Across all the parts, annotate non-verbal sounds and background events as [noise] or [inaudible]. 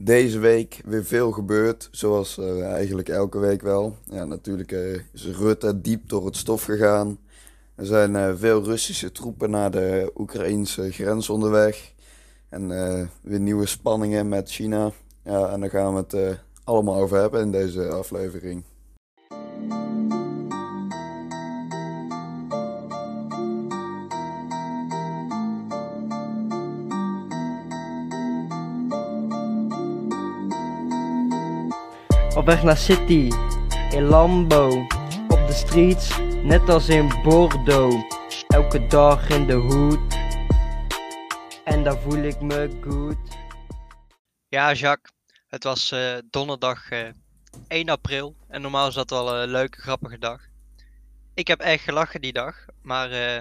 deze week weer veel gebeurd, zoals eh, eigenlijk elke week wel. Ja, natuurlijk eh, is Rutte diep door het stof gegaan. Er zijn eh, veel Russische troepen naar de Oekraïnse grens onderweg. En weer nieuwe spanningen met China. Ja, en daar gaan we het allemaal over hebben in deze aflevering. Naar City, in Lambo, op de streets, net als in Bordeaux. Elke dag in de hoed, en daar voel ik me goed. Ja, Jacques, het was uh, donderdag uh, eh, 1 april en normaal is dat wel een leuke, grappige dag. Ik heb echt gelachen die dag, maar uh,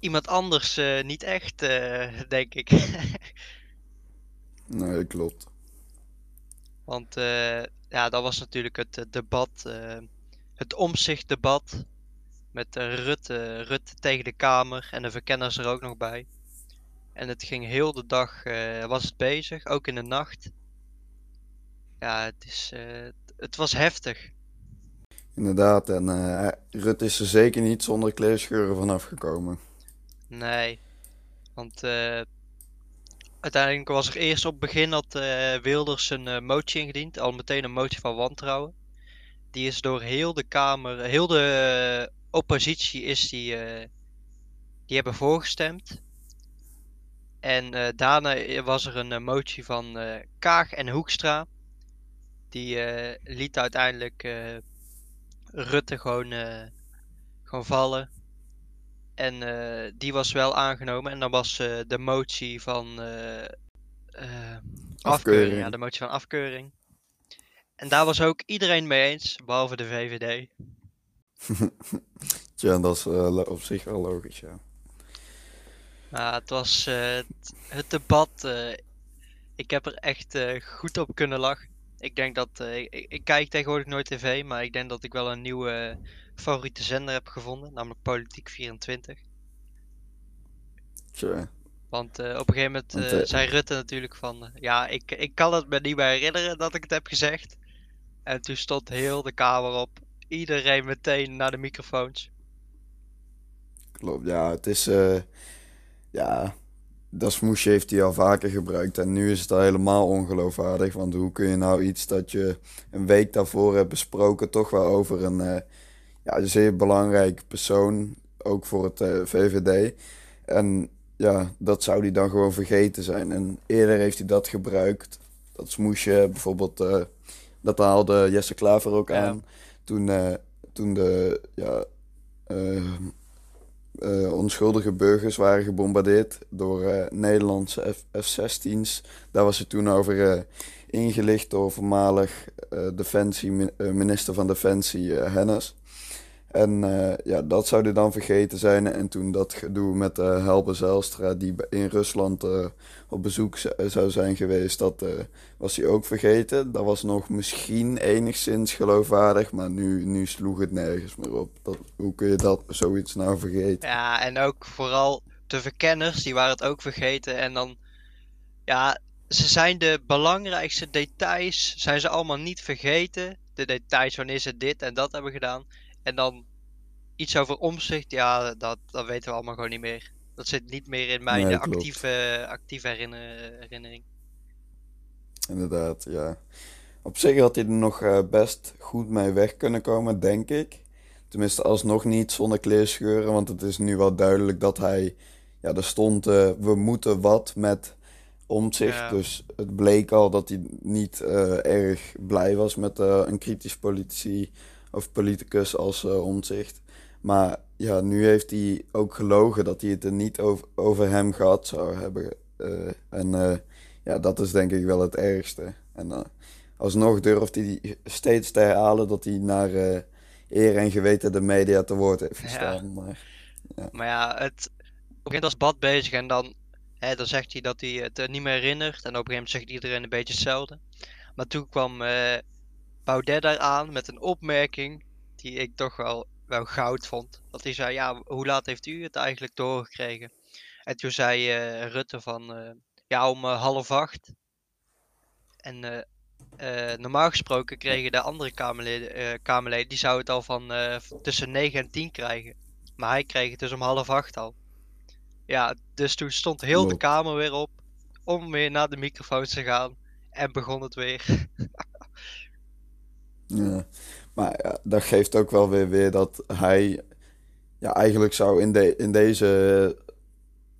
iemand anders niet echt, [laughs] denk ik. [laughs] nee, klopt. Want uh, ja, dat was natuurlijk het eh, debat, uh, het omzichtdebat. Met Rutte, Rutte tegen de Kamer en de verkenners er ook nog bij. En het ging heel de dag, was het bezig, ook in de nacht. Ja, het, is, het was heftig. Inderdaad, en Rutte is er zeker niet zonder kleerscheuren vanaf gekomen. Nee, want Uiteindelijk was er eerst op het begin dat uh, Wilders een uh, motie ingediend, al meteen een motie van wantrouwen. Die is door heel de Kamer, heel de uh, oppositie is die, die hebben voorgestemd. En daarna was er een motie van Kaag en Hoekstra. Die liet uiteindelijk Rutte gewoon, gewoon vallen. En uh, die was wel aangenomen. En dan was uh, de motie van uh, afkeuring. afkeuring. Ja, de motie van afkeuring. En daar was ook iedereen mee eens, behalve de VVD. [laughs] ja, dat is op zich wel logisch, ja. Maar het was het, het, debat. ik heb er echt goed op kunnen lachen. Ik denk dat. Ik, ik, kijk tegenwoordig nooit tv, maar ik denk dat ik wel een nieuwe favoriete zender heb gevonden, namelijk Politiek 24. Tja. Want uh, op een gegeven moment uh, zei Rutte natuurlijk van, ja, ik, ik kan het me niet meer herinneren dat ik het heb gezegd. En toen stond heel de kamer op, iedereen meteen naar de microfoons. Klopt, ja, het is, ja, dat smoesje heeft hij al vaker gebruikt en nu is het al helemaal ongeloofwaardig. Want hoe kun je nou iets dat je een week daarvoor hebt besproken toch wel over een ja, een zeer belangrijk persoon, ook voor het uh, eh, VVD. En ja, dat zou hij dan gewoon vergeten zijn. En eerder heeft hij dat gebruikt. Dat smoesje bijvoorbeeld, uh, dat haalde Jesse Klaver ook aan. Toen, toen de ja, onschuldige burgers waren gebombardeerd door Nederlandse F-16's. Daar was hij toen over ingelicht door voormalig defensie, minister van Defensie Hennis. En uh, ja, dat zou hij dan vergeten zijn. En toen dat gedoe met uh, Helbe Zijlstra, die in Rusland uh, op bezoek zou zijn geweest, dat was hij ook vergeten. Dat was nog misschien enigszins geloofwaardig, maar nu, nu sloeg het nergens meer op. Dat, hoe kun je dat zoiets nou vergeten? Ja, en ook vooral de verkenners, die waren het ook vergeten. En dan, ja, ze zijn de belangrijkste details, zijn ze allemaal niet vergeten. De details wanneer ze dit en dat hebben gedaan. En dan iets over omzicht, ja, dat, dat weten we allemaal gewoon niet meer. Dat zit niet meer in mijn actieve, actieve herinnering. Inderdaad, ja. Op zich had hij er nog uh, best goed mee weg kunnen komen, denk ik. Tenminste, alsnog niet zonder kleerscheuren, want het is nu wel duidelijk dat hij... Ja, er stond, uh, we moeten wat met omzicht. Ja. Dus het bleek al dat hij niet uh, erg blij was met een kritisch politici of politicus als uh, omzicht. Maar ja, nu heeft hij ook gelogen dat hij het er niet over, over hem gehad zou hebben. Uh, en uh, ja, dat is denk ik wel het ergste. En alsnog durft hij steeds te herhalen dat hij naar eer en geweten de media te woord heeft gestaan. Ja. Maar, ja. maar ja, het begint als bad bezig en dan, hè, dan zegt hij dat hij het niet meer herinnert. En op een gegeven moment zegt iedereen een beetje hetzelfde. Maar toen kwam Baudet daar aan met een opmerking die ik toch wel, wel goud vond. Dat hij zei, ja, hoe laat heeft u het eigenlijk doorgekregen? En toen zei uh, Rutte van, uh, ja, om uh, half acht. En eh, eh, normaal gesproken kregen de andere Kamerleden, eh, Kamerleden die zouden het al van eh, tussen 9 en 10 krijgen. Maar hij kreeg het dus om half acht al. Ja, dus toen stond heel de kamer weer op om weer naar de microfoons te gaan. En begon het weer. [laughs] Ja. Maar dat geeft ook wel weer, weer dat hij ja, eigenlijk zou in, de, in deze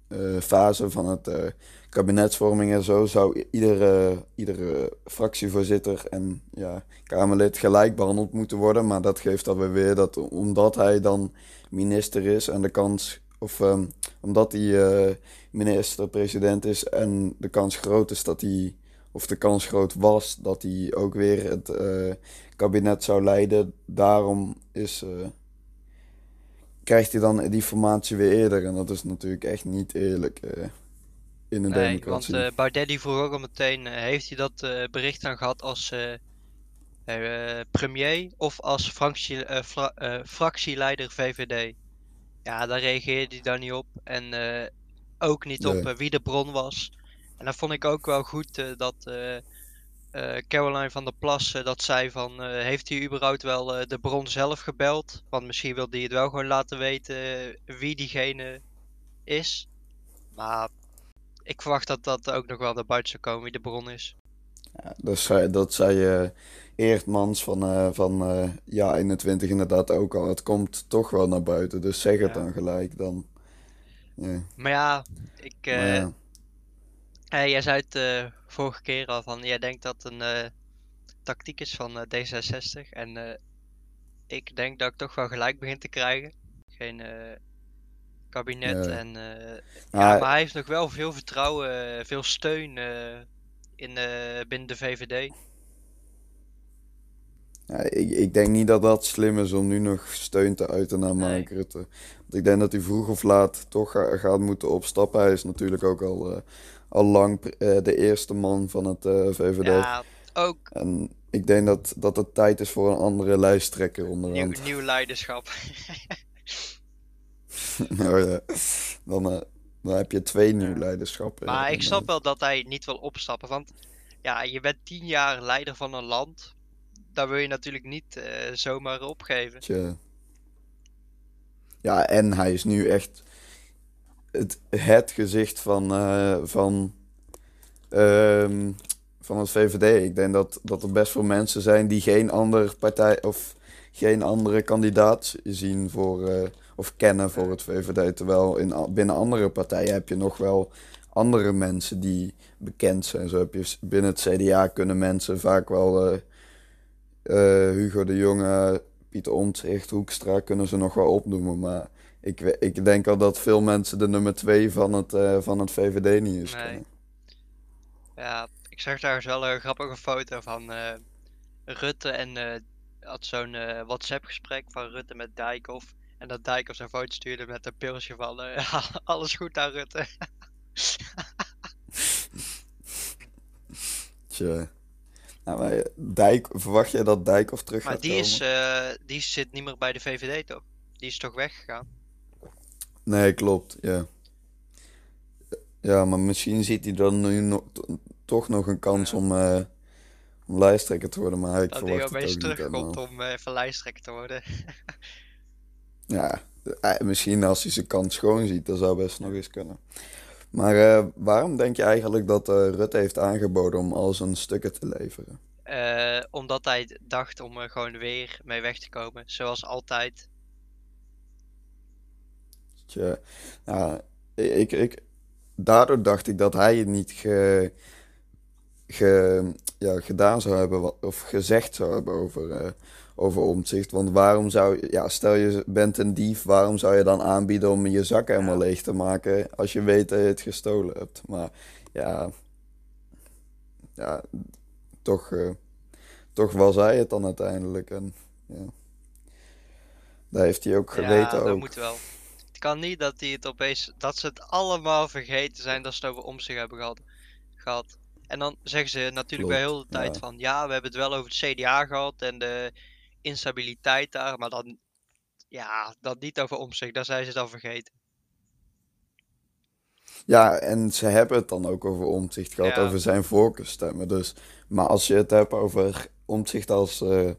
eh, fase van het eh, kabinetsvorming en zo, zou iedere, iedere fractievoorzitter en ja, Kamerlid gelijk behandeld moeten worden. Maar dat geeft dan weer weer dat omdat hij dan minister is en de kans, of ehm, omdat hij eh, minister-president is en de kans groot is dat hij, of de kans groot was dat hij ook weer het kabinet zou leiden, daarom is, eh, krijgt hij dan die formatie weer eerder. En dat is natuurlijk echt niet eerlijk eh, in een Nee, want democratie. eh Baudet die vroeg ook al meteen, heeft hij dat bericht dan gehad als premier of als fractie, fra- fractieleider VVD? Ja, daar reageerde hij dan niet op en ook niet op Nee. wie de bron was. En dat vond ik ook wel goed dat eh, Caroline van der Plas eh, dat zei van, eh, heeft hij überhaupt wel eh, de bron zelf gebeld? Want misschien wilde hij het wel gewoon laten weten wie diegene is. Maar ik verwacht dat dat ook nog wel naar buiten zou komen wie de bron is. Ja, dat zei, dat zei Eertmans van, van ja 21 inderdaad ook al. Het komt toch wel naar buiten, dus zeg het Ja. dan gelijk dan. Maar ja, ik, maar ja. Jij zei het eh, vorige keer al van, jij denkt dat een eh, tactiek is van eh, D66. En ik denk dat ik toch wel gelijk begin te krijgen. Geen kabinet en... Maar- ja, maar hij heeft nog wel veel vertrouwen, veel steun in, binnen de VVD. Ja, ik, ik denk niet dat dat slim is om nu nog steun te uiten naar Nee. Mark Rutte. Want ik denk dat hij vroeg of laat toch ga- gaat moeten opstappen. Hij is natuurlijk ook al, al lang eh, de eerste man van het eh, VVD. Ja, ook En ik denk dat, dat het tijd is voor een andere lijsttrekker nieuw, onderhand. nieuw leiderschap. [laughs] Nou ja, dan, eh, dan heb je twee nieuw leiderschappen. Maar En, ik snap wel dat hij niet wil opstappen. Want ja, je bent tien jaar leider van een land. Daar wil je natuurlijk niet zomaar opgeven. Tje. Ja, en hij is nu echt het, gezicht van, eh, van, ehm, van het VVD. Ik denk dat, dat er best veel mensen zijn die geen andere partij of geen andere kandidaat zien voor, eh, of kennen voor het VVD. Terwijl in, binnen andere partijen heb je nog wel andere mensen die bekend zijn. Zo heb je binnen het CDA kunnen mensen vaak wel eh, Hugo de Jonge, Pieter Omtzigt, Hoekstra kunnen ze nog wel opnoemen. Maar ik, ik denk al dat veel mensen de nummer twee van het, eh, van het VVD niet eens Nee. Ja, ik zag daar eens wel een grappige foto van eh, Rutte en eh, had zo'n WhatsApp gesprek van Rutte met Dijkhoff. En dat Dijkhoff zijn foto stuurde met een pilsje van [laughs] alles goed aan Rutte. [laughs] Tje. Nou, maar Dijk, verwacht jij dat Dijkhoff terug Maar gaat die, komen? is, eh, die zit niet meer bij de VVD toch? Die is toch weggegaan? Nee, klopt, ja. Ja, maar misschien ziet hij dan nu nog, toch nog een kans Ja. om, eh, om lijsttrekker te worden, maar ik Dat hij verwacht het ook niet terugkomt om eh, even lijsttrekker te worden. [laughs] Ja, eh, misschien als hij zijn kans schoon ziet, dat zou best nog eens kunnen. Maar waarom denk je eigenlijk dat Rutte heeft aangeboden om al zijn stukken te leveren? Omdat hij dacht om er gewoon weer mee weg te komen. Zoals altijd. Tja, ja, ik, ik, daardoor dacht ik dat hij het niet ge, ge, ja, gedaan zou hebben wat, of gezegd zou hebben over, eh over omzicht. Want waarom zou je, ja, stel je bent een dief, waarom zou je dan aanbieden om je zak helemaal leeg te maken als je weet dat je het gestolen hebt? Maar ja, ja toch, eh, toch was hij het dan uiteindelijk. En ja, daar heeft hij ook geweten ja, dat ook. moet wel. Kan niet dat hij het opeens, dat ze het allemaal vergeten zijn dat ze het over om zich hebben gehad. gehad. En dan zeggen ze natuurlijk bij heel de tijd ja. van ja, we hebben het wel over het CDA gehad en de instabiliteit daar, maar dan ja, dat niet over omzicht, daar zijn ze dan vergeten. Ja, en ze hebben het dan ook over Omtzigt gehad, Ja. over zijn voorkeurstemmen. Dus, maar als je het hebt over Omtzigt als, eh,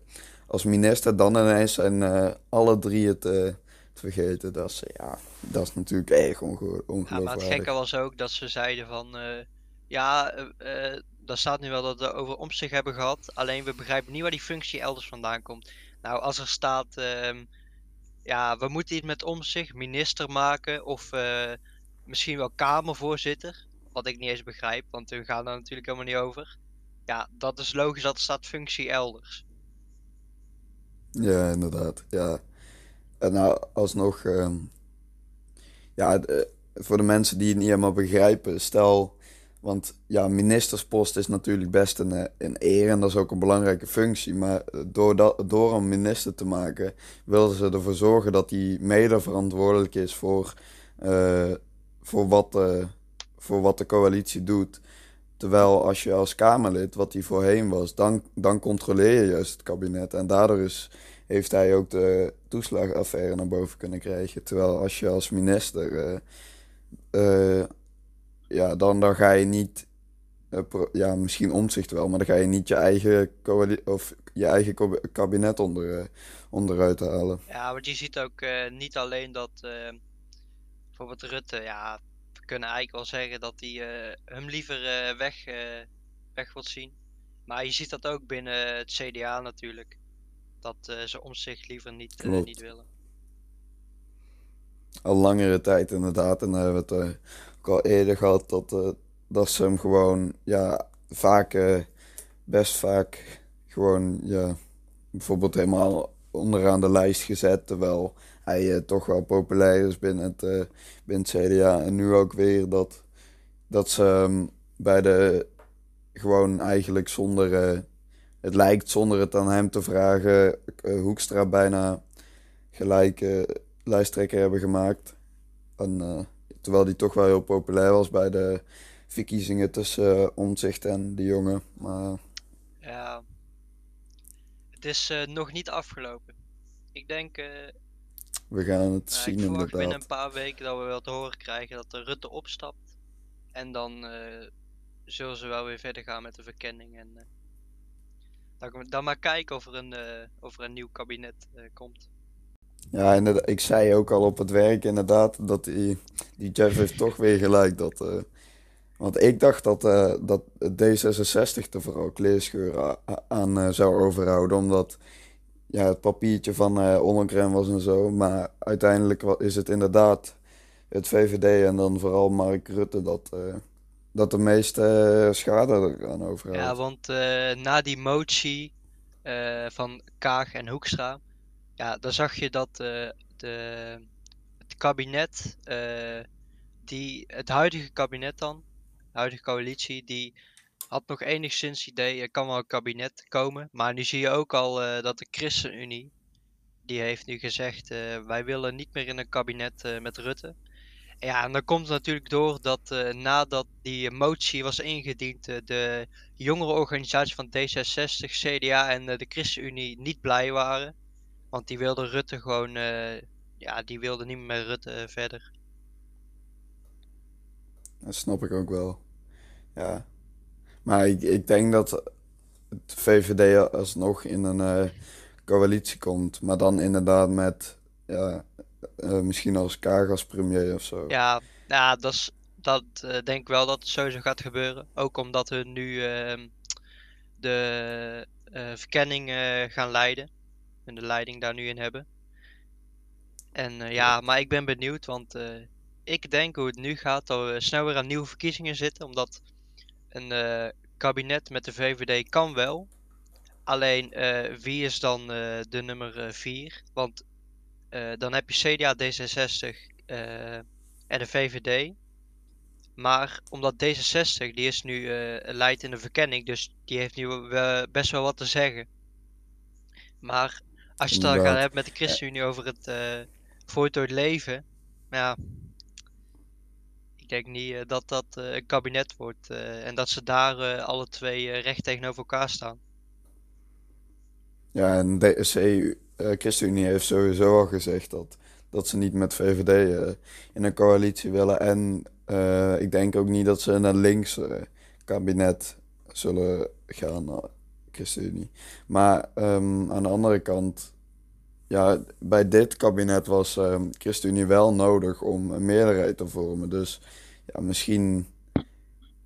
als minister, dan ineens zijn eh, alle drie het eh, vergeten. Dat is, ja, dat is natuurlijk erg onge Ja, maar het gekke was ook dat ze zeiden van, eh, ja, eh eh, daar staat nu wel dat we over omzicht hebben gehad, alleen we begrijpen niet waar die functie elders vandaan komt. Nou, als er staat, ehm, ja, we moeten iets met omzicht, minister maken of misschien wel kamervoorzitter, wat ik niet eens begrijp, want we gaan daar natuurlijk helemaal niet over. Ja, dat is logisch dat er staat functie elders. Ja, inderdaad. Ja. En nou, alsnog, ehm, ja, de- voor de mensen die het niet helemaal begrijpen, stel, want ja, ministerspost is natuurlijk best een, eh, een eer en dat is ook een belangrijke functie, maar eh, door, dat, door een minister te maken, willen ze ervoor zorgen dat hij mede verantwoordelijk is voor, eh, voor, wat, eh, voor wat de coalitie doet. Terwijl als je als Kamerlid, wat hij voorheen was, dan, dan controleer je juist het kabinet. En daardoor is, heeft hij ook de toeslagaffaire naar boven kunnen krijgen. Terwijl als je als minister, eh, eh, ja, dan, dan ga je niet, eh, ja, misschien omzicht wel, maar dan ga je niet je eigen, of je eigen kabinet onder, onderuit halen. Ja, want je ziet ook niet alleen dat bijvoorbeeld Rutte, ja, we kunnen eigenlijk wel zeggen dat hij hem liever weg, weg wilt zien. Maar je ziet dat ook binnen het CDA natuurlijk. Dat eh, ze om zich liever niet, eh, niet willen. Al langere tijd inderdaad. En dan hebben we het eh, ook al eerder gehad dat, dat ze hem gewoon, ja, vaak, best vaak gewoon, ja, bijvoorbeeld helemaal onderaan de lijst gezet. Terwijl hij toch wel populair is binnen het, binnen het CDA. En nu ook weer dat, dat ze bij de, gewoon eigenlijk zonder, het lijkt zonder het aan hem te vragen, eh, Hoekstra bijna gelijk eh, lijsttrekker hebben gemaakt. En, eh, terwijl die toch wel heel populair was bij de verkiezingen tussen uh, Omtzigt en de jongen. Maar Ja, het is nog niet afgelopen. Ik denk, we gaan het nou, zien ik verwacht binnen inderdaad. een paar weken dat we wel te horen krijgen dat de Rutte opstapt. En dan zullen ze wel weer verder gaan met de verkenning. En dan, maar kijken of er een, eh, een nieuw kabinet eh, komt. Ja, ik zei ook al op het werk inderdaad dat die, die Jeff heeft toch weer gelijk. Dat, eh, want ik dacht dat, dat D66 er vooral kleerscheuren aan zou overhouden. Omdat ja, het papiertje van Ollongren was en zo. Maar uiteindelijk is het inderdaad het VVD en dan vooral Mark Rutte dat, dat de meeste eh, schade eraan overhoudt. Ja, want eh, na die motie eh, van Kaag en Hoekstra, ja, dan zag je dat de, het kabinet, die, het huidige kabinet dan, de huidige coalitie, die had nog enigszins idee, er kan wel een kabinet komen. Maar nu zie je ook al dat de ChristenUnie, die heeft nu gezegd, wij willen niet meer in een kabinet met Rutte. Ja, en dan komt natuurlijk door dat eh, nadat die motie was ingediend, eh, de jongerenorganisatie van D66, CDA en eh, de ChristenUnie niet blij waren. Want die wilden Rutte gewoon, ja, die wilden niet meer Rutte verder. Dat snap ik ook wel. Ja. Maar ik, ik denk dat het VVD alsnog in een coalitie komt. Maar dan inderdaad met, ja, eh, misschien als Kaag als premier of zo. Ja, ja dat, is, dat eh, denk ik wel dat het sowieso gaat gebeuren. Ook omdat hun nu ehm, de eh, verkenning gaan leiden. En de leiding daar nu in hebben. En eh, ja, maar ik ben benieuwd, want ik denk hoe het nu gaat dat we snel weer aan nieuwe verkiezingen zitten. Omdat een kabinet met de VVD kan wel. Alleen wie is dan de nummer 4? Want dan heb je CDA, D66 eh, en de VVD. Maar omdat D66, die is nu eh, leidt in de verkenning, dus die heeft nu best wel wat te zeggen. Maar als je het dan gaat hebben met de ChristenUnie over het uh, voltooid leven, ja, ik denk niet eh, dat dat eh, een kabinet wordt eh, en dat ze daar eh, alle twee eh, recht tegenover elkaar staan. Ja, en de CU, eh, ChristenUnie heeft sowieso al gezegd dat, dat ze niet met VVD eh, in een coalitie willen. En eh, ik denk ook niet dat ze naar links eh, kabinet zullen gaan, ChristenUnie. Maar ehm, aan de andere kant, ja, bij dit kabinet was um, ChristenUnie wel nodig om een meerderheid te vormen. Dus ja, misschien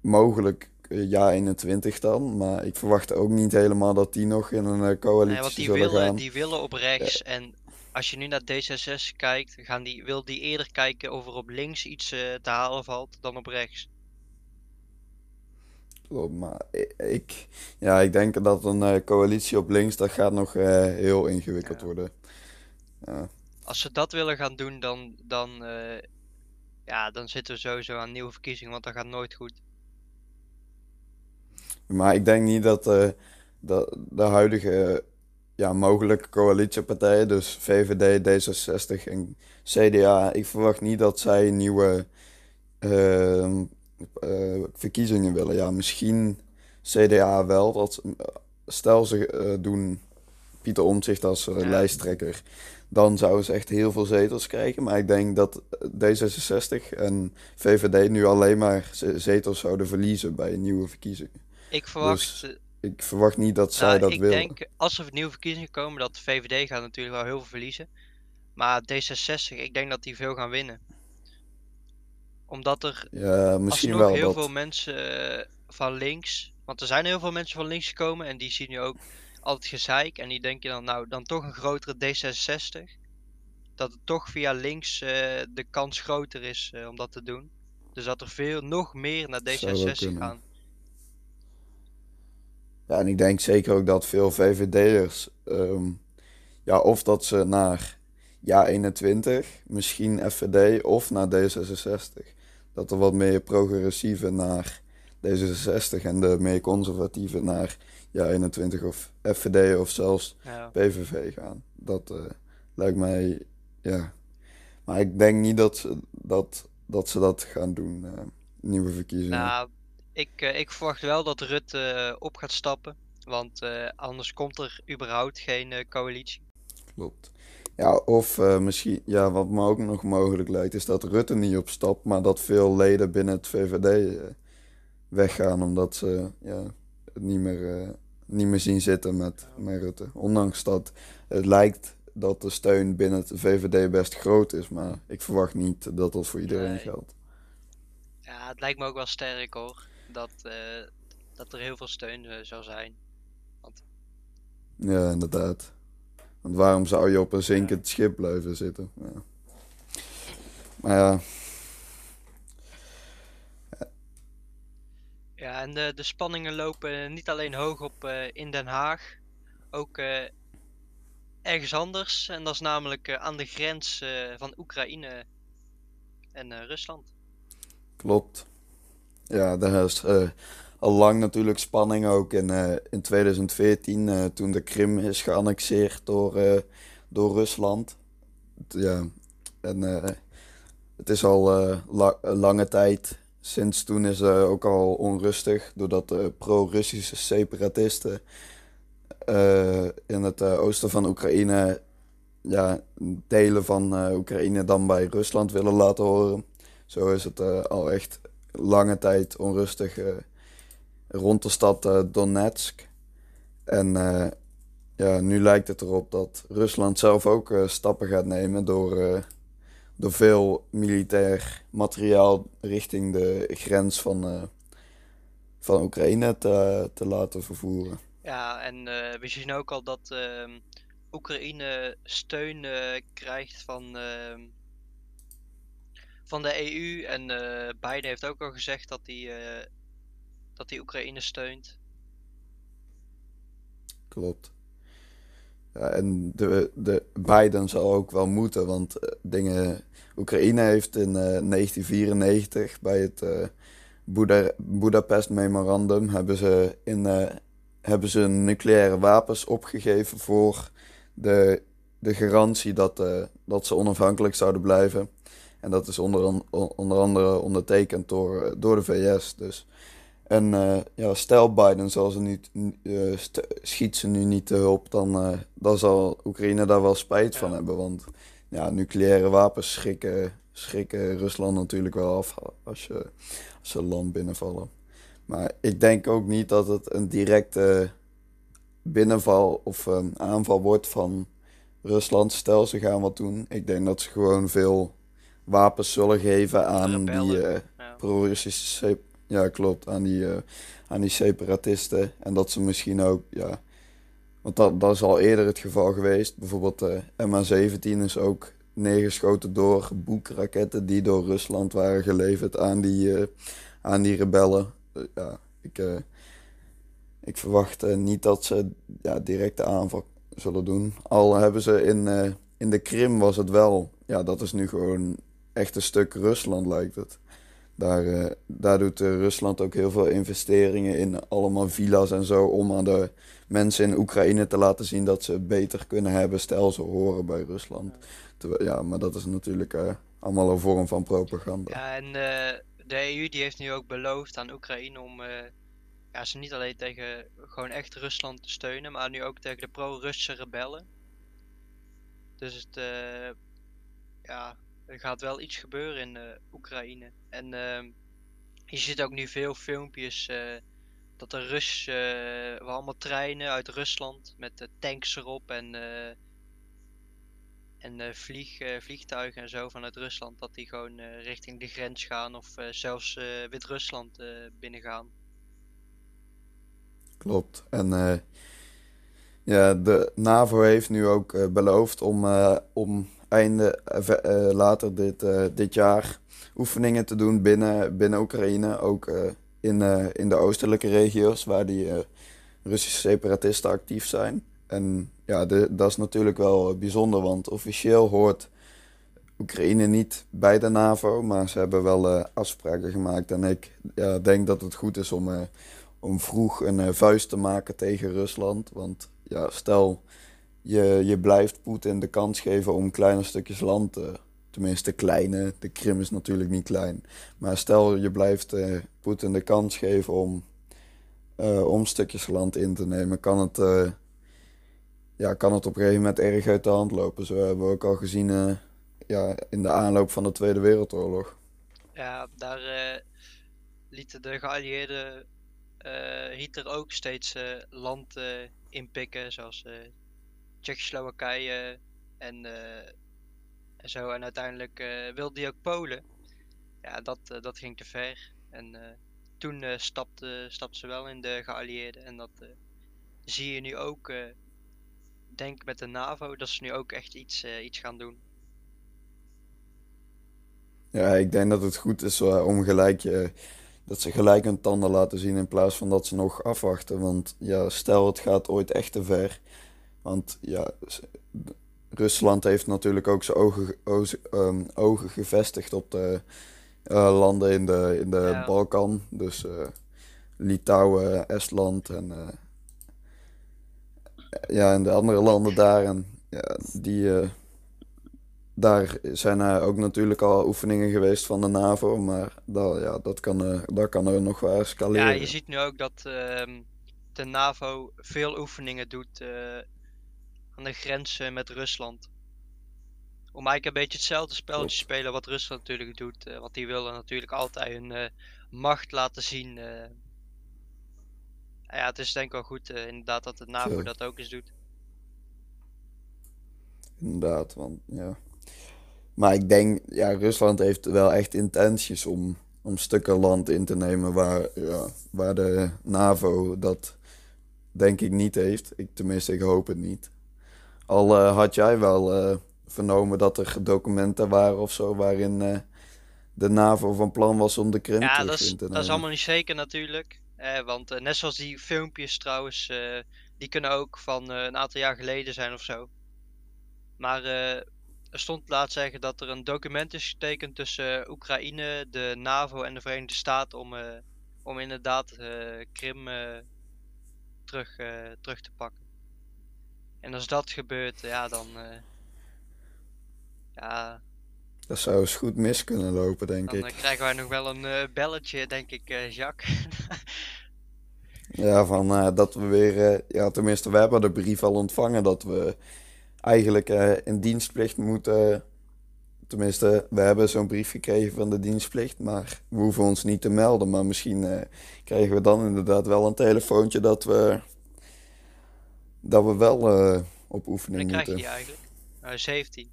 mogelijk ja 21 dan. Maar ik verwacht ook niet helemaal dat die nog in een coalitie nee, want die zullen willen, gaan. Die willen op rechts en als je nu naar D66 kijkt, gaan die, wil die eerder kijken of er op links iets uh, te halen valt dan op rechts. Klopt, maar ik, ja, ik denk dat een coalitie op links, dat gaat nog uh, heel ingewikkeld ja. worden. Ja. Als ze dat willen gaan doen, dan, dan, ja, dan zitten we sowieso aan nieuwe verkiezingen, want dat gaat nooit goed. Maar ik denk niet dat, dat de huidige ja, mogelijke coalitiepartijen, dus VVD, D66 en CDA. Ik verwacht niet dat zij nieuwe uh, uh, verkiezingen willen. Ja, misschien CDA wel. Dat, stel ze doen Pieter Omtzigt als ja. lijsttrekker, dan zouden ze echt heel veel zetels krijgen. Maar ik denk dat D66 en VVD nu alleen maar zetels zouden verliezen bij nieuwe verkiezingen. Ik verwacht... Dus, ik verwacht niet dat zij nou, dat ik willen. Ik denk, als er nieuwe verkiezingen komen, dat de VVD gaat natuurlijk wel heel veel verliezen. Maar D66, ik denk dat die veel gaan winnen. Omdat er ja, misschien wel heel dat. veel mensen eh, van links... Want er zijn heel veel mensen van links gekomen en die zien nu ook altijd gezeik. En die denken dan, nou, dan toch een grotere D66. Dat het toch via links uh, de kans groter is uh, om dat te doen. Dus dat er veel, nog meer naar D66 gaan. Ja, en ik denk zeker ook dat veel VVD'ers, um, ja, of dat ze naar ja 21, misschien FVD of naar D66. Dat er wat meer progressieve naar D66 en de meer conservatieve naar ja 21 of FVD of zelfs ja. PVV gaan. Dat uh, lijkt mij, ja. Maar ik denk niet dat ze dat, dat, ze dat gaan doen, uh, nieuwe verkiezingen. Nou, ik, uh, ik verwacht wel dat Rutte uh, op gaat stappen. Want uh, anders komt er überhaupt geen coalitie. Klopt. Ja, of misschien, ja, wat me ook nog mogelijk lijkt, is dat Rutte niet opstapt, maar dat veel leden binnen het VVD weggaan omdat ze ja, het niet meer, niet meer zien zitten met, met Rutte. Ondanks dat het lijkt dat de steun binnen het VVD best groot is, maar ik verwacht niet dat dat voor iedereen geldt. Ja, het lijkt me ook wel sterk hoor. Dat, eh, dat er heel veel steun eh, zou zijn. Ja, inderdaad. Want waarom zou je op een zinkend schip blijven zitten? Ja. Maar ja, Ja, en de, de spanningen lopen niet alleen hoog op eh, in Den Haag, ook ergens anders. En dat is namelijk aan de grens van Oekraïne en Rusland. klopt. Ja, daar is eh, al lang natuurlijk spanning ook in, eh, in 2014 eh, toen de Krim is geannexeerd door, eh, door Rusland. Ja, en eh, het is al eh, la- lange tijd. Sinds toen is het ook al onrustig doordat de pro-Russische separatisten eh, in het eh, oosten van Oekraïne ja, delen van eh, Oekraïne dan bij Rusland willen laten horen. Zo is het eh, al echt lange tijd onrustig eh, rond de stad eh, Donetsk. En eh, ja, nu lijkt het erop dat Rusland zelf ook stappen gaat nemen door, door veel militair materiaal richting de grens van, van Oekraïne te, te laten vervoeren. Ja, en we zien ook al dat ehm, Oekraïne steun krijgt van, ehm, van de EU. En eh, Biden heeft ook al gezegd dat hij, eh, dat hij Oekraïne steunt. Klopt. Ja, en de, de Biden zal ook wel moeten, want eh, dingen. Oekraïne heeft in eh, 1994 bij het Boeda- Budapest Memorandum hebben ze, in, hebben ze nucleaire wapens opgegeven voor de, de garantie dat, dat ze onafhankelijk zouden blijven. En dat is onder, onder andere ondertekend door, eh, door de VS. Dus. En eh, ja, stel Biden zal ze niet, st- schiet ze nu niet te hulp, dan, dan zal Oekraïne daar wel spijt van Ja. hebben. Want ja, nucleaire wapens schrikken, schrikken Rusland natuurlijk wel af als, je, als ze land binnenvallen. Maar ik denk ook niet dat het een directe binnenval of een aanval wordt van Rusland. Stel ze gaan wat doen. Ik denk dat ze gewoon veel wapens zullen geven aan Rebellen, die eh, ja. ja klopt aan die, eh, aan die separatisten. En dat ze misschien ook ja want dat, dat is al eerder het geval geweest. Bijvoorbeeld de MH17 is ook neergeschoten door boekraketten die door Rusland waren geleverd aan die, eh, aan die rebellen. Eh, ja ik, eh, ik verwacht eh, niet dat ze ja, directe aanval zullen doen. Al hebben ze in, eh, in de Krim was het wel ja dat is nu gewoon echt een stuk Rusland lijkt het daar, eh, daar doet eh, Rusland ook heel veel investeringen in allemaal villa's en zo om aan de mensen in Oekraïne te laten zien dat ze het beter kunnen hebben, stel ze horen bij Rusland. Terwijl- ja, maar dat is natuurlijk eh, allemaal een vorm van propaganda. Ja, en de EU die heeft nu ook beloofd aan Oekraïne om ja, ze niet alleen tegen gewoon echt Rusland te steunen, maar nu ook tegen de pro-Russische rebellen. Dus het, ja, er gaat wel iets gebeuren in eh, Oekraïne. En ehm, je ziet ook nu veel filmpjes eh, dat de Rus, eh allemaal treinen uit Rusland met tanks erop en, en vlieg, vliegtuigen en zo vanuit Rusland, dat die gewoon richting de grens gaan of zelfs Wit-Rusland binnengaan. Klopt. En ja, de NAVO heeft nu ook beloofd om, om einde eh, eh, later dit, eh, dit jaar oefeningen te doen binnen, binnen Oekraïne. Ook in, in de oostelijke regio's waar die Russische separatisten actief zijn. En ja, de, dat is natuurlijk wel bijzonder, want officieel hoort Oekraïne niet bij de NAVO, maar ze hebben wel afspraken gemaakt. En ik denk dat het goed is om, om vroeg een vuist te maken tegen Rusland. Want ja, stel je, je blijft Poetin de kans geven om kleine stukjes land, eh, tenminste kleine, de Krim is natuurlijk niet klein. Maar stel je blijft eh, Poetin de kans geven om, eh, om stukjes land in te nemen, kan het, ja, kan het op een gegeven moment erg uit de hand lopen. Zo hebben we ook al gezien ja, in de aanloop van de Tweede Wereldoorlog. Ja, daar lieten de geallieerden Hitler ook steeds land inpikken, zoals Tsjechoslowakije en, eh, en zo. En uiteindelijk eh, wilde hij ook Polen. Ja, dat, eh, dat ging te ver. En toen stapte, stapte ze wel in de geallieerden. En dat zie je nu ook, denk met de NAVO, dat ze nu ook echt iets, iets gaan doen. Ja, ik denk dat het goed is om gelijk, dat ze gelijk hun tanden laten zien in plaats van dat ze nog afwachten. Want ja, stel het gaat ooit echt te ver. Want ja, Rusland heeft natuurlijk ook zijn ogen, ge- oze- ehm, ogen gevestigd op de eh, landen in de, in de Ja. Balkan. Dus eh, Litouwen, Estland en eh, ja, en de andere landen daar. En ja, die, daar zijn ook natuurlijk al oefeningen geweest van de NAVO, maar dat, ja, dat, kan, dat kan er nog wel Ja, escaleren. je ziet nu ook dat ehm, de NAVO veel oefeningen doet aan de grenzen met Rusland. Om eigenlijk een beetje hetzelfde spelletje te spelen wat Rusland natuurlijk doet. eh, want die willen natuurlijk altijd hun eh, macht laten zien. eh. ja, het is denk ik wel goed inderdaad dat de NAVO Zo. dat ook eens doet. Inderdaad, want ja. Maar ik denk, ja, Rusland heeft wel echt intenties om, om stukken land in te nemen waar, ja, waar de NAVO dat denk ik niet heeft. Ik, tenminste, ik hoop het niet. Al eh, had jij wel eh, vernomen dat er documenten waren of zo waarin eh, de NAVO van plan was om de Krim Ja, terug dat is, dat is allemaal niet zeker natuurlijk. Eh, want net zoals die filmpjes trouwens, die kunnen ook van een aantal jaar geleden zijn of zo. Maar er stond laat zeggen dat er een document is getekend tussen Oekraïne, de NAVO en de Verenigde Staten om, om inderdaad Krim terug, terug te pakken. En als dat gebeurt, ja, dan, eh, ja, Dat zou eens goed mis kunnen lopen, denk dan ik. eh, krijgen wij nog wel een eh, belletje, denk ik, eh Jacques. Ja, van dat we weer, ja, tenminste, we hebben de brief al ontvangen dat we eigenlijk in dienstplicht moeten tenminste, we hebben zo'n brief gekregen van de dienstplicht, maar we hoeven ons niet te melden. Maar misschien krijgen we dan inderdaad wel een telefoontje dat we, dat we wel eh, op Dan oefening krijg je moeten. die eigenlijk. Nou, 17.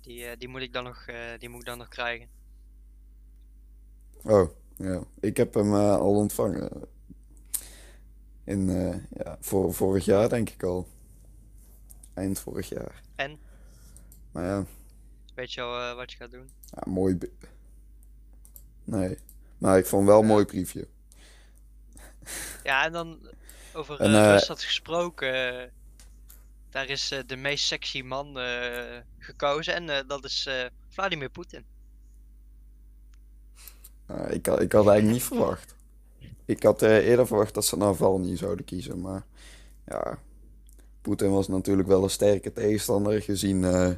Die, eh, die moet ik dan nog, eh, die moet ik dan nog krijgen. Oh, ja. Ik heb hem al ontvangen. In, ja, voor, vorig jaar denk ik al. Eind vorig jaar. En? Maar ja, Weet je al wat je gaat doen? ja mooi. Nee, maar ik vond wel een mooi briefje. Ja, en dan over En, eh, eh, Rusland gesproken. eh, daar is eh, de meest sexy man eh, gekozen en eh, dat is eh, Vladimir Poetin. Uh, ik, had- ik had eigenlijk niet verwacht. Ik had eh, eerder verwacht dat ze Navalny zouden kiezen, maar ja, Poetin was natuurlijk wel een sterke tegenstander, gezien eh,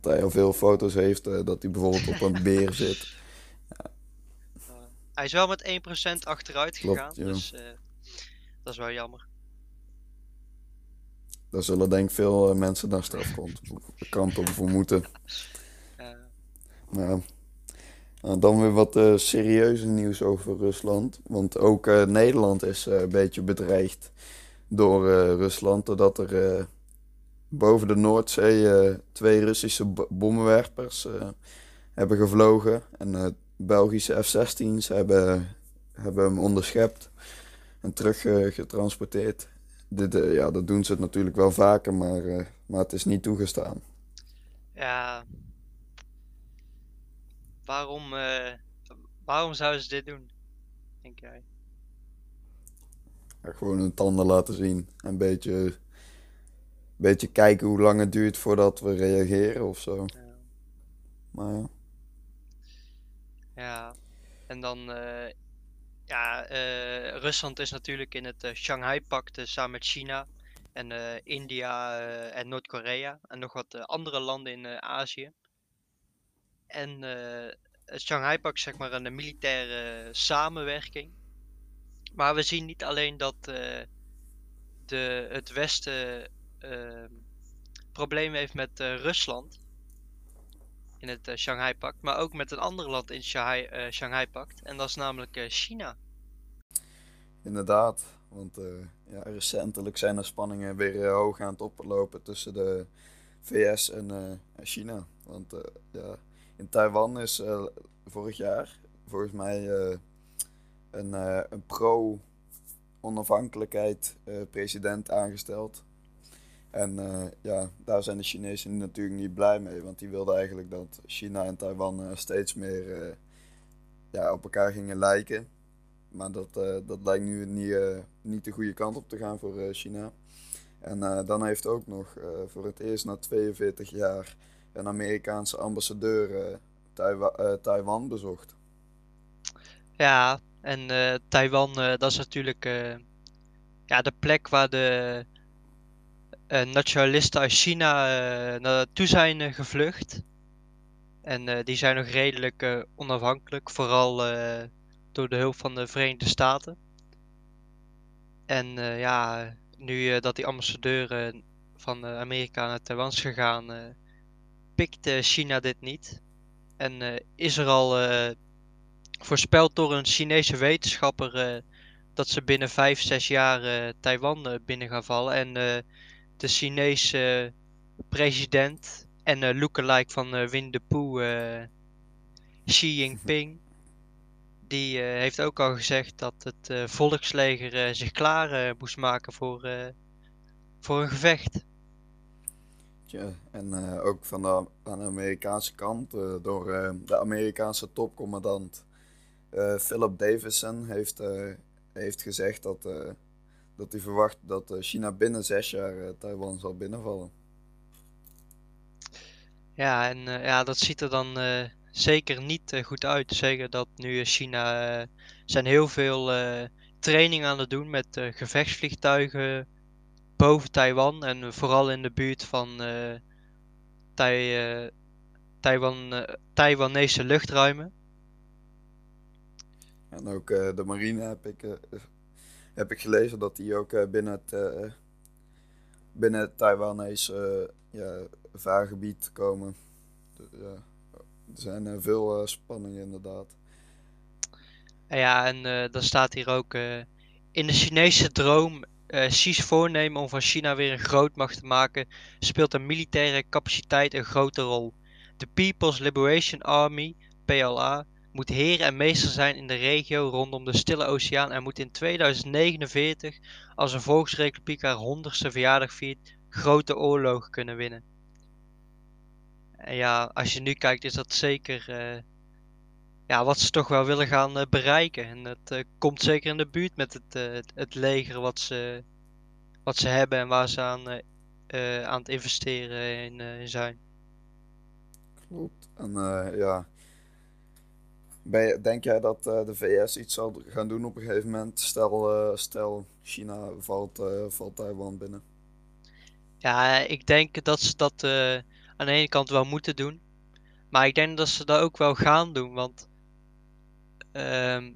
dat hij al veel foto's heeft, eh, dat hij bijvoorbeeld op een beer zit. [laughs] Hij is wel met 1% achteruit Klopt, gegaan, ja. dus eh, dat is wel jammer. Daar zullen denk ik veel eh, mensen naar strafkant [laughs] kampen voor moeten. [laughs] Ja. Nou, dan weer wat eh serieuze nieuws over Rusland. Want ook eh, Nederland is een beetje bedreigd door Rusland. Doordat er boven de Noordzee twee Russische bo- bommenwerpers hebben gevlogen. En Belgische F-16's hebben, hebben hem onderschept en teruggetransporteerd. Dit, eh, ja, dat doen ze natuurlijk wel vaker, maar, eh, maar het is niet toegestaan. ja. Waarom, eh, waarom zouden ze dit doen? Denk jij? Ja, gewoon hun tanden laten zien. En een beetje, beetje kijken hoe lang het duurt voordat we reageren of zo. Ja. Maar ja. Ja, en dan, ja, eh, Rusland is natuurlijk in het eh, Shanghai-pact eh, samen met China en India en Noord-Korea en nog wat andere landen in Azië. En het Shanghai-pact zeg maar een militaire samenwerking. Maar we zien niet alleen dat de, het Westen problemen heeft met Rusland in het eh, Shanghai-pact, maar ook met een ander land in Shanghai, eh, Shanghai-pact. En dat is namelijk eh, China. Inderdaad, want ja, recentelijk zijn de spanningen weer hoog aan het oplopen tussen de VS en China. Want ja, in Taiwan is vorig jaar volgens mij een, een pro-onafhankelijkheid president aangesteld. En eh, ja, daar zijn de Chinezen natuurlijk niet blij mee, want die wilden eigenlijk dat China en Taiwan eh, steeds meer eh, ja, op elkaar gingen lijken. Maar dat, dat lijkt nu niet, niet de goede kant op te gaan voor China. En dan heeft ook nog voor het eerst na 42 jaar een Amerikaanse ambassadeur Taiwa- Taiwan bezocht. Ja, en Taiwan, dat is natuurlijk ja, de plek waar de nationalisten uit China eh, naartoe zijn eh, gevlucht. En eh, die zijn nog redelijk eh, onafhankelijk, vooral eh, door de hulp van de Verenigde Staten. En eh, ja, nu eh, dat die ambassadeur eh, van eh, Amerika naar Taiwan is gegaan, eh, pikt eh, China dit niet. En eh, is er al eh, voorspeld door een Chinese wetenschapper eh, dat ze binnen 5, 6 jaar eh, Taiwan eh, binnen gaan vallen. En eh, de Chinese president en eh lookalike van eh Winnie de Pooh, eh, Xi Jinping, [laughs] die heeft ook al gezegd dat het volksleger zich klaar moest maken voor, voor een gevecht. Tja, en ook van de, aan de Amerikaanse kant, door de Amerikaanse topcommandant Philip Davison, heeft, heeft gezegd dat, dat hij verwacht dat eh, China binnen zes jaar eh, Taiwan zal binnenvallen. Ja, en eh, ja, dat ziet er dan zeker niet goed uit. Zeker dat nu China zijn heel veel training aan het doen met gevechtsvliegtuigen boven Taiwan en vooral in de buurt van Tai, Taiwan, Taiwanese luchtruimen. En ook de marine heb ik, heb ik gelezen dat die ook eh, binnen het, eh, binnen het Taiwanese eh, ja, vaargebied komen. er zijn veel spanningen inderdaad. Ja, en dan staat hier ook in de Chinese droom Xi's voornemen om van China weer een grootmacht te maken, speelt de militaire capaciteit een grote rol. De People's Liberation Army, PLA, moet heer en meester zijn in de regio rondom de Stille Oceaan en moet in 2049, als een volksrepubliek haar 100ste verjaardag viert, grote oorlogen kunnen winnen. En ja, als je nu kijkt, is dat zeker eh, ja, wat ze toch wel willen gaan eh, bereiken. En dat eh, komt zeker in de buurt met het, het, leger wat ze, wat ze hebben en waar ze aan, aan het investeren in, in zijn. Klopt. En ja, je- denk jij dat eh, de VS iets zal gaan doen op een gegeven moment? Stel, eh, stel China valt, eh, valt Taiwan binnen. Ja, ik denk dat ze dat aan de ene kant wel moeten doen. Maar ik denk dat ze dat ook wel gaan doen. Want ehm,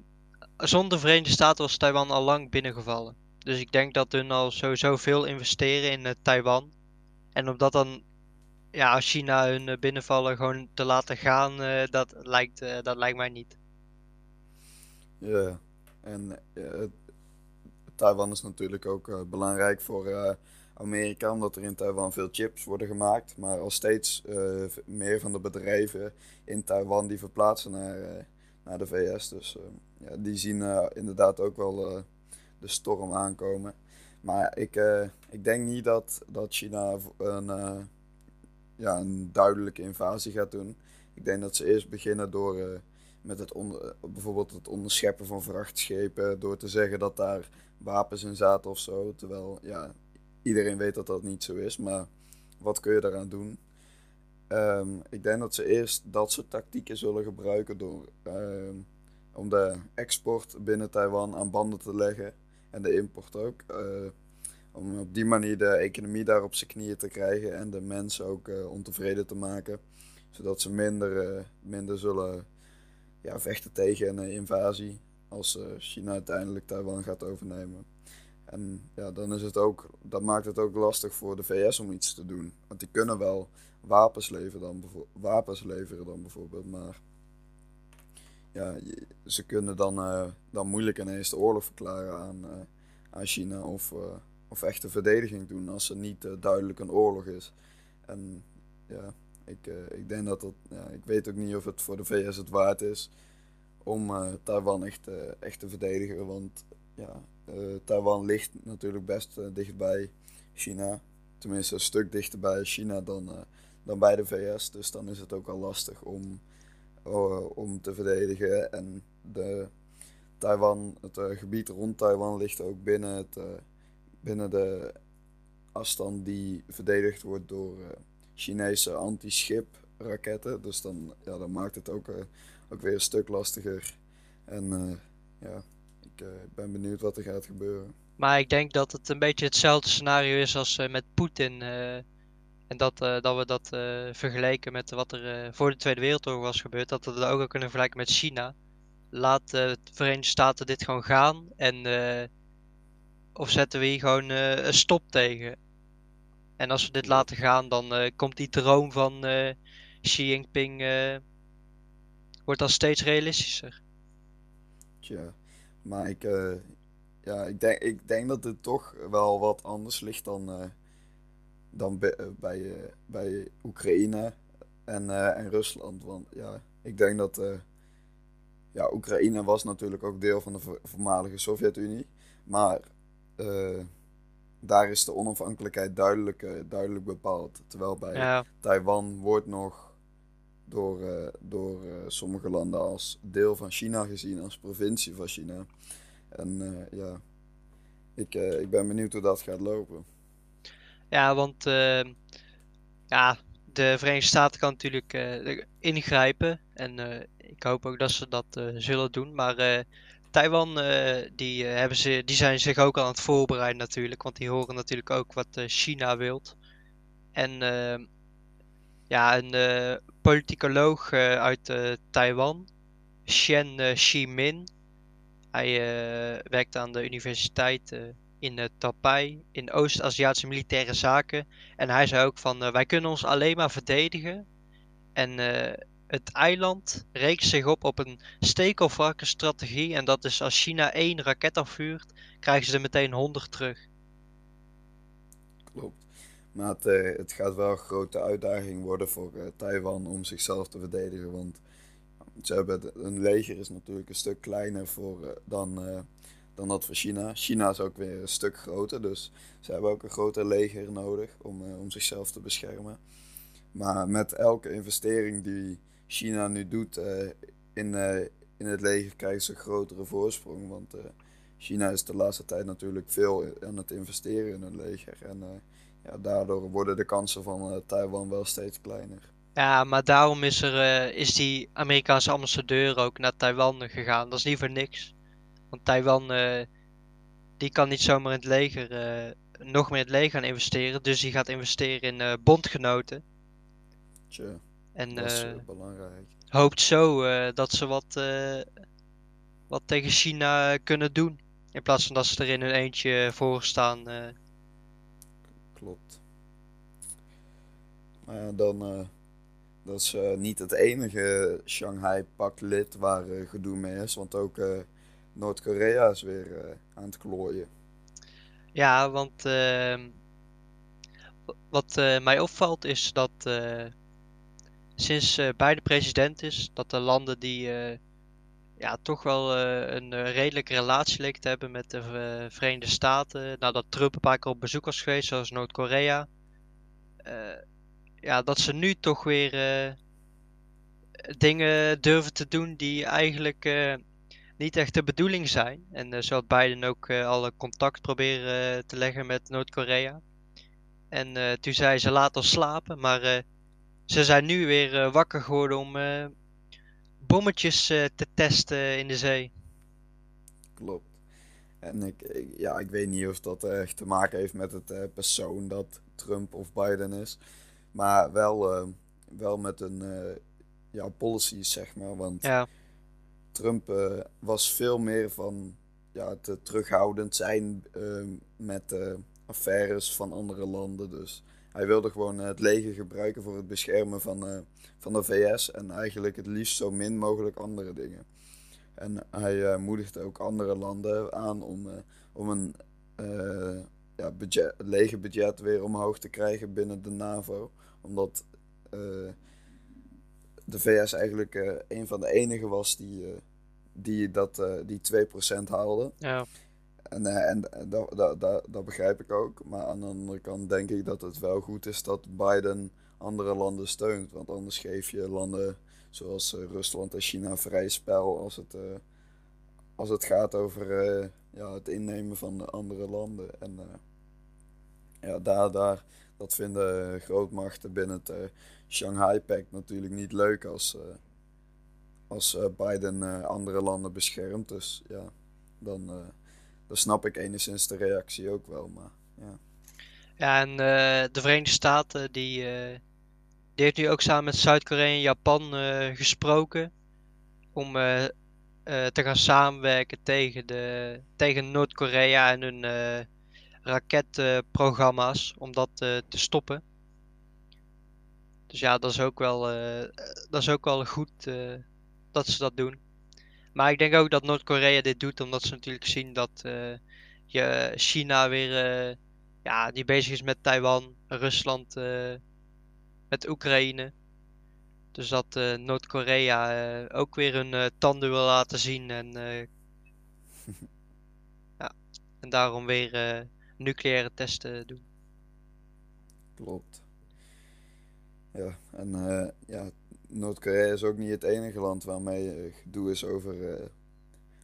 zonder Verenigde Staten was Taiwan al lang binnengevallen. Dus ik denk dat hun al sowieso veel investeren in Taiwan. En om dat dan, ja, als China hun eh, binnenvallen gewoon te laten gaan, eh, dat, lijkt, eh, dat lijkt mij niet. Ja, en Taiwan is natuurlijk ook belangrijk voor Amerika, omdat er in Taiwan veel chips worden gemaakt. Maar al steeds meer van de bedrijven in Taiwan die verplaatsen naar, naar de VS. Dus ja, die zien inderdaad ook wel de storm aankomen. Maar ik, ik denk niet dat, dat China een, ja, een duidelijke invasie gaat doen. Ik denk dat ze eerst beginnen door eh, met het bijvoorbeeld het onderscheppen van vrachtschepen, door te zeggen dat daar wapens in zaten of zo. Terwijl ja, iedereen weet dat dat niet zo is, maar wat kun je daaraan doen? Ehm, ik denk dat ze eerst dat soort tactieken zullen gebruiken door, ehm, om de export binnen Taiwan aan banden te leggen en de import ook. eh, om op die manier de economie daar op zijn knieën te krijgen en de mensen ook eh, ontevreden te maken. Zodat ze minder, eh, minder zullen ja, vechten tegen een invasie als eh, China uiteindelijk Taiwan gaat overnemen. En ja, dan is het ook, dat maakt het ook lastig voor de VS om iets te doen. Want die kunnen wel wapens leveren dan, wapens leveren dan bijvoorbeeld, maar ja, ze kunnen dan, dan moeilijk ineens de oorlog verklaren aan, aan China of, of echte verdediging doen als er niet eh, duidelijk een oorlog is. En ja, ik, eh, ik denk dat dat, ja, ik weet ook niet of het voor de VS het waard is om eh, Taiwan echt, echt te verdedigen, want ja, Taiwan ligt natuurlijk best eh, dicht bij China. Tenminste, een stuk dichter bij China dan, dan bij de VS. Dus dan is het ook al lastig om, om te verdedigen. En de Taiwan, het gebied rond Taiwan ligt ook binnen, het, binnen de afstand die verdedigd wordt door eh, Chinese anti-schip raketten. Dus dan, ja, dan maakt het ook, eh, ook weer een stuk lastiger. En eh, ja, ik ben benieuwd wat er gaat gebeuren. Maar ik denk dat het een beetje hetzelfde scenario is als met Poetin. en dat, dat we dat vergelijken met wat er voor de Tweede Wereldoorlog was gebeurd. Dat we dat ook kunnen vergelijken met China. Laat de Verenigde Staten dit gewoon gaan. En, of zetten we hier gewoon eh, een stop tegen. En als we dit laten gaan, dan eh, komt die droom van eh, Xi Jinping wordt dan steeds realistischer. Tja, maar ik, ja, ik, denk, ik denk dat het toch wel wat anders ligt dan, dan bij, bij, Oekraïne en, en Rusland. Want ja, ik denk dat ja, Oekraïne was natuurlijk ook deel van de vo- voormalige Sovjet-Unie. Maar eh, daar is de onafhankelijkheid duidelijk, eh, duidelijk bepaald. Terwijl bij Ja, Taiwan wordt nog door, eh, door sommige landen als deel van China gezien, als provincie van China. En ja, ik, ik ben benieuwd hoe dat gaat lopen. Ja, want ja, de Verenigde Staten kan natuurlijk ingrijpen. En ik hoop ook dat ze dat zullen doen. Maar Taiwan, eh, die, eh, hebben ze, die zijn zich ook aan het voorbereiden natuurlijk. Want die horen natuurlijk ook wat eh, China wilt. En eh, ja, een politicoloog uit Taiwan, Shen Shimin. Hij werkt aan de universiteit in Taipei in Oost-Aziatische militaire zaken. En hij zei ook van, wij kunnen ons alleen maar verdedigen. En het eiland rekent zich op op een steek of varken strategie. En dat is als China één raket afvuurt, krijgen ze er meteen 100 terug. Klopt. Maar het, eh, het gaat wel een grote uitdaging worden voor eh, Taiwan om zichzelf te verdedigen. Want ze hebben een leger is natuurlijk een stuk kleiner voor, eh, dan, dan dat van China. China is ook weer een stuk groter, dus ze hebben ook een groter leger nodig om, om zichzelf te beschermen. Maar met elke investering die China nu doet eh, in, eh, in het leger krijgen ze een grotere voorsprong. Want eh, China is de laatste tijd natuurlijk veel aan het investeren in hun leger. En ja, daardoor worden de kansen van Taiwan wel steeds kleiner. Ja, maar daarom is, er, is die Amerikaanse ambassadeur ook naar Taiwan gegaan. Dat is niet voor niks. Want Taiwan, die kan niet zomaar in het leger, nog meer in het leger gaan investeren. Dus die gaat investeren in bondgenoten. Tja, En dat is eh, belangrijk. hoopt zo eh, dat ze wat, eh, wat tegen China kunnen doen. In plaats van dat ze er in hun eentje voor staan. Klopt. Maar ja, dan, dat is niet het enige Shanghai-pact-lid waar eh, gedoe mee is. Want ook Noord-Korea is weer aan het klooien. Ja, want ehm, wat mij opvalt is dat sinds eh Biden president is, dat de landen die eh, ja, toch wel eh, een redelijke relatie leken te hebben met de Verenigde Staten, nadat Trump een paar keer op bezoek was geweest, zoals Noord-Korea, ja, dat ze nu toch weer dingen durven te doen die eigenlijk niet echt de bedoeling zijn. En had Biden ook eh, al een contact proberen te leggen met Noord-Korea. En toen zei ze laat slapen, maar ze zijn nu weer eh, wakker geworden om eh, bommetjes eh, te testen in de zee. Klopt. En ik, ik- ja, ik weet niet of dat echt te maken heeft met het persoon dat Trump of Biden is. Maar wel, wel met een ja, policies, zeg maar. Want Ja, Trump was veel meer van ja, te terughoudend zijn met affaires van andere landen. Dus hij wilde gewoon eh, het leger gebruiken voor het beschermen van, eh, van de VS en eigenlijk het liefst zo min mogelijk andere dingen. En hij eh, moedigde ook andere landen aan om, om een ja, budget, legerbudget weer omhoog te krijgen binnen de NAVO. Omdat de VS eigenlijk eh, een van de enigen was die, die, dat, die 2% haalde. ja, En, eh, en dat, dat, dat, begrijp ik ook. Maar aan de andere kant denk ik dat het wel goed is dat Biden andere landen steunt. Want anders geef je landen zoals eh, Rusland en China vrij spel als het, eh, als het gaat over ja, het innemen van de andere landen. En ja, daar, daar, dat vinden grootmachten binnen het eh, Shanghai Pact natuurlijk niet leuk als, als Biden andere landen beschermt. Dus ja, dan, dan snap ik enigszins de reactie ook wel. Maar ja, ja en eh, de Verenigde Staten die, eh, die heeft nu ook samen met Zuid-Korea en Japan eh, gesproken om te gaan samenwerken tegen, de, tegen Noord-Korea en hun raketprogramma's om dat te stoppen. Dus ja, dat is ook wel, dat is ook wel goed dat ze dat doen. Maar ik denk ook dat Noord-Korea dit doet omdat ze natuurlijk zien dat eh, je China weer eh, ja, die bezig is met Taiwan, Rusland, eh, met Oekraïne. Dus dat Noord-Korea ook weer hun tanden wil laten zien en, [laughs] ja, en daarom weer nucleaire testen doen. klopt. Ja, en ja, Noord-Korea is ook niet het enige land waarmee eh, gedoe is over, eh,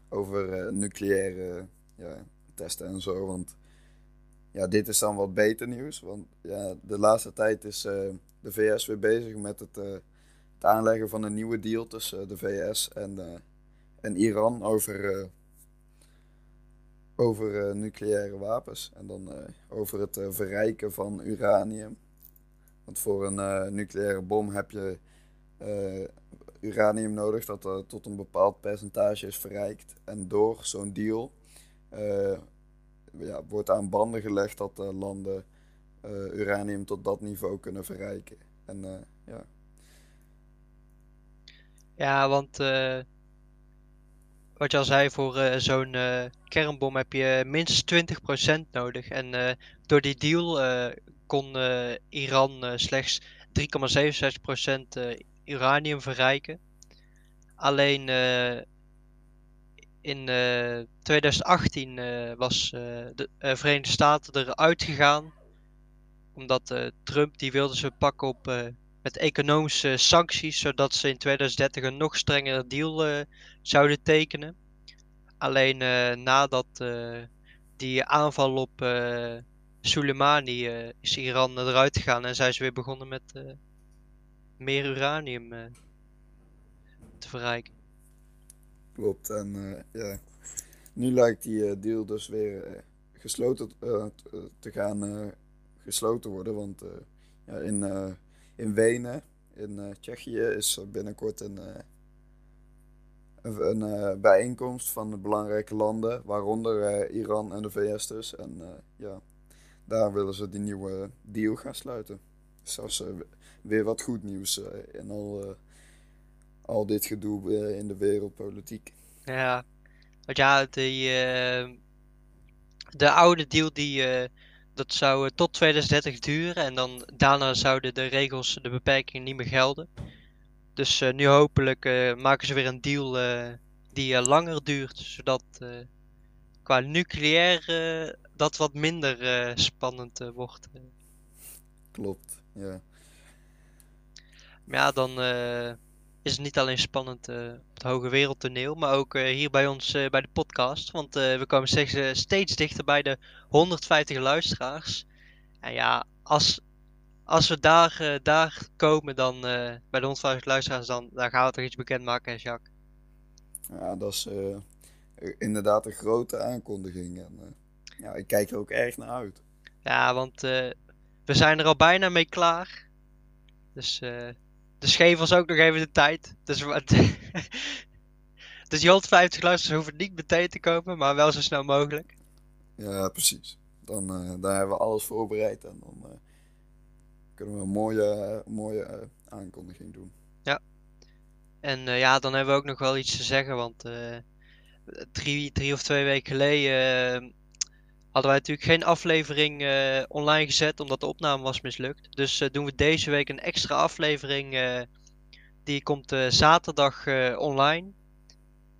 over eh, nucleaire ja, testen en zo. Want ja, dit is dan wat beter nieuws. Want ja, de laatste tijd is de VS weer bezig met het, het aanleggen van een nieuwe deal tussen de VS en, en Iran over, over nucleaire wapens. En dan over het verrijken van uranium. Want voor een nucleaire bom heb je eh, uranium nodig dat er tot een bepaald percentage is verrijkt. En door zo'n deal eh, ja, wordt aan banden gelegd dat de landen eh, uranium tot dat niveau kunnen verrijken. En ja, Ja, want wat je al zei, voor zo'n kernbom heb je minstens 20% nodig. En door die deal kon Iran slechts 3,67% eh, uranium verrijken. Alleen eh, in eh, 2018 eh, was eh, de eh, Verenigde Staten eruit gegaan. Omdat Trump die wilde ze pakken op met economische sancties, zodat ze in 2030 een nog strengere deal zouden tekenen. Alleen nadat die aanval op Soleimani is Iran eruit gegaan en zijn ze weer begonnen met meer uranium eh, te verrijken. Klopt. En eh, ja, nu lijkt die eh, deal dus weer gesloten te gaan gesloten worden. Want ja, in, in Wenen, in Tsjechië, is binnenkort een, een, een, bijeenkomst van belangrijke landen, waaronder Iran en de VS dus. En ja, daar willen ze die nieuwe deal gaan sluiten. Eh, weer wat goed nieuws eh, in al, eh, al dit gedoe eh, in de wereldpolitiek. Ja, want ja, die, eh, de oude deal die, eh, dat zou eh, tot 2030 duren en dan daarna zouden de regels, de beperkingen niet meer gelden. Dus eh, nu hopelijk eh, maken ze weer een deal eh, die eh, langer duurt, zodat eh, qua nucleair eh, dat wat minder eh, spannend eh, wordt. Klopt, ja. Maar ja, dan eh, is het niet alleen spannend eh, op het hoge wereldtoneel, maar ook eh, hier bij ons bij de podcast. Want we komen steeds, steeds dichter bij de 150 luisteraars. En ja, als, als we daar, daar komen, dan bij de 150 luisteraars, dan, dan gaan we toch iets bekendmaken, Jacques. Ja, dat is inderdaad een grote aankondiging. En, ja, ik kijk er ook erg naar uit. Ja, want we zijn er al bijna mee klaar. Dus, eh dus geef ons ook nog even de tijd. Dus, [laughs] dus die 150 luisteraars hoeven niet meteen te komen, maar wel zo snel mogelijk. Ja, precies. Dan, eh, dan hebben we alles voorbereid en dan eh, kunnen we een mooie, mooie eh, aankondiging doen. En eh, ja, dan hebben we ook nog wel iets te zeggen, want drie, drie of twee weken geleden hadden wij natuurlijk geen aflevering eh, online gezet, omdat de opname was mislukt. Dus eh, doen we deze week een extra aflevering, eh, die komt zaterdag online.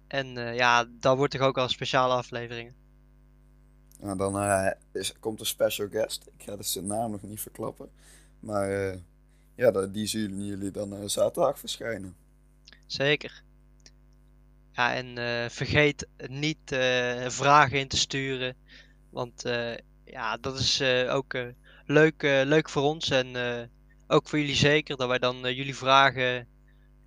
En ja, dan wordt toch ook al een speciale aflevering. Nou, dan is, komt een special guest. Ik ga dus zijn naam nog niet verklappen. Maar ja, die zien jullie dan zaterdag verschijnen. Zeker. Ja, en vergeet niet vragen in te sturen. Want eh, ja, dat is eh, ook eh, leuk, eh, leuk voor ons en eh, ook voor jullie zeker. Dat wij dan jullie vragen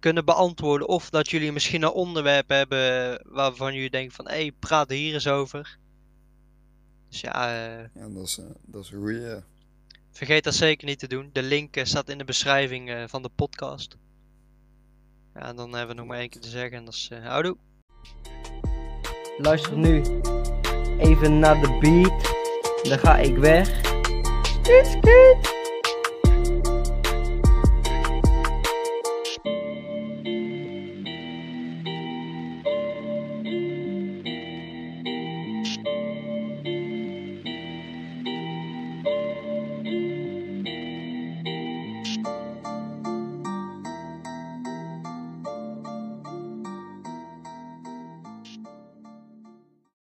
kunnen beantwoorden. Of dat jullie misschien een onderwerp hebben waarvan jullie denken van... Hé, hey, praat hier eens over. Dus ja, eh, Ja, dat is, dat is een goeie. vergeet dat zeker niet te doen. De link staat in de beschrijving eh, van de podcast. Ja, en dan hebben we nog maar één keer te zeggen en dat is eh houdoe. Luister nu even naar de beat. Dan ga ik weg.